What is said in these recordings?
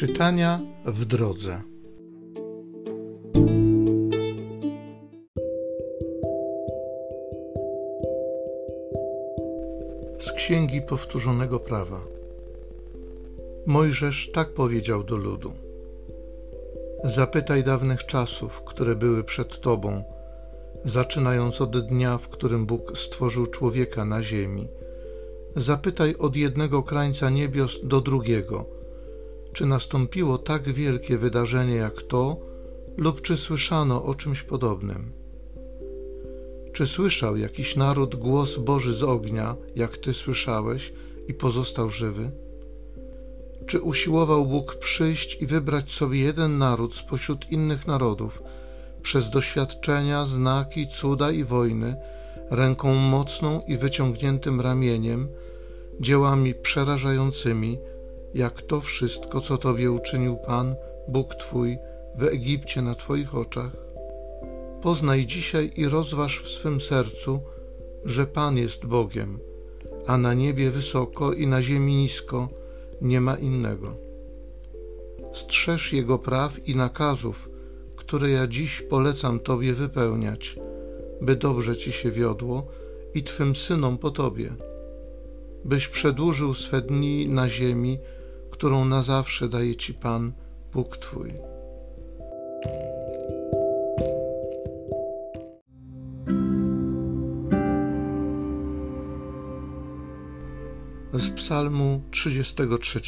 Czytania w drodze. Z Księgi Powtórzonego Prawa. Mojżesz tak powiedział do ludu: Zapytaj dawnych czasów, które były przed tobą, zaczynając od dnia, w którym Bóg stworzył człowieka na ziemi. Zapytaj od jednego krańca niebios do drugiego czy nastąpiło tak wielkie wydarzenie jak to, lub czy słyszano o czymś podobnym? Czy słyszał jakiś naród głos Boży z ognia, jak ty słyszałeś, i pozostał żywy? Czy usiłował Bóg przyjść i wybrać sobie jeden naród spośród innych narodów, przez doświadczenia, znaki, cuda i wojny, ręką mocną i wyciągniętym ramieniem, dziełami przerażającymi, jak to wszystko, co Tobie uczynił Pan, Bóg Twój, w Egipcie na Twoich oczach. Poznaj dzisiaj i rozważ w swym sercu, że Pan jest Bogiem, a na niebie wysoko i na ziemi nisko nie ma innego. Strzeż Jego praw i nakazów, które ja dziś polecam Tobie wypełniać, by dobrze Ci się wiodło i Twym synom po Tobie, byś przedłużył swe dni na ziemi, którą na zawsze daje Ci Pan, Bóg Twój. Z Psalmu 33.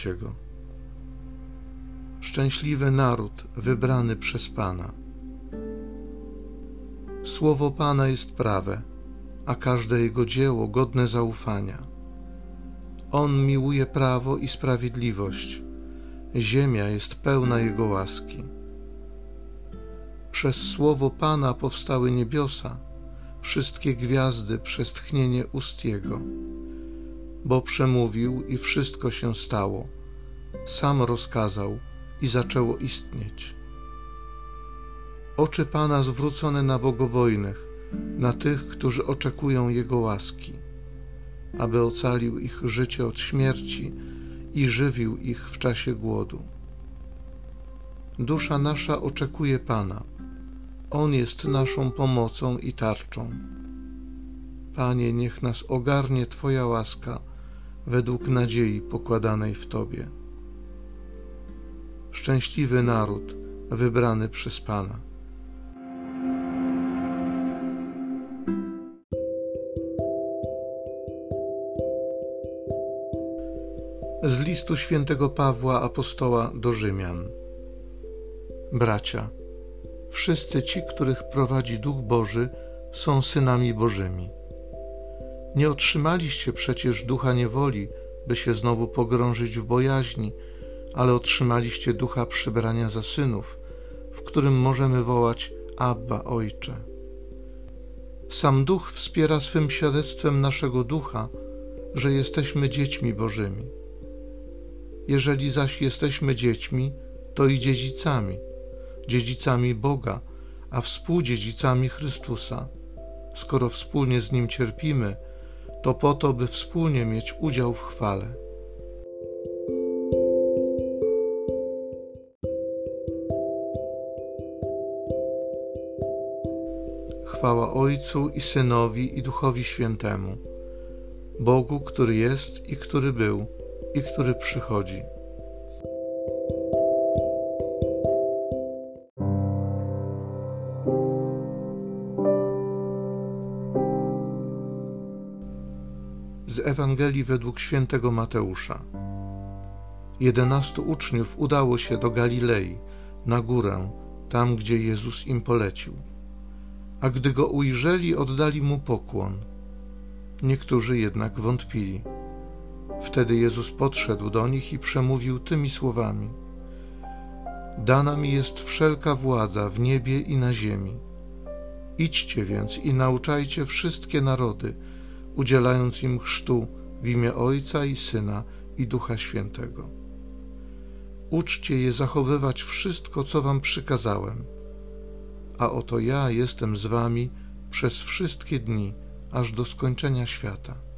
Szczęśliwy naród wybrany przez Pana. Słowo Pana jest prawe, a każde jego dzieło godne zaufania. On miłuje prawo i sprawiedliwość. Ziemia jest pełna Jego łaski. Przez słowo Pana powstały niebiosa, wszystkie gwiazdy przez tchnienie ust Jego. Bo przemówił i wszystko się stało, sam rozkazał i zaczęło istnieć. Oczy Pana zwrócone na bogobojnych, na tych, którzy oczekują Jego łaski aby ocalił ich życie od śmierci i żywił ich w czasie głodu. Dusza nasza oczekuje Pana. On jest naszą pomocą i tarczą. Panie, niech nas ogarnie Twoja łaska według nadziei pokładanej w Tobie. Szczęśliwy naród wybrany przez Pana. Z listu świętego Pawła apostoła do Rzymian. Bracia, wszyscy ci, których prowadzi Duch Boży, są synami Bożymi. Nie otrzymaliście przecież ducha niewoli, by się znowu pogrążyć w bojaźni, ale otrzymaliście ducha przybrania za synów, w którym możemy wołać Abba Ojcze. Sam Duch wspiera swym świadectwem naszego ducha, że jesteśmy dziećmi Bożymi. Jeżeli zaś jesteśmy dziećmi, to i dziedzicami, dziedzicami Boga, a współdziedzicami Chrystusa. Skoro wspólnie z Nim cierpimy, to po to, by wspólnie mieć udział w chwale. Chwała Ojcu i Synowi i Duchowi Świętemu, Bogu, który jest i który był i który przychodzi. Z Ewangelii według świętego Mateusza. Jedenastu uczniów udało się do Galilei, na górę, tam gdzie Jezus im polecił. A gdy go ujrzeli, oddali mu pokłon. Niektórzy jednak wątpili. Wtedy Jezus podszedł do nich i przemówił tymi słowami: Dana mi jest wszelka władza w niebie i na ziemi. Idźcie więc i nauczajcie wszystkie narody, udzielając im chrztu w imię Ojca i Syna i Ducha Świętego. Uczcie je zachowywać wszystko, co wam przykazałem. A oto ja jestem z wami przez wszystkie dni, aż do skończenia świata.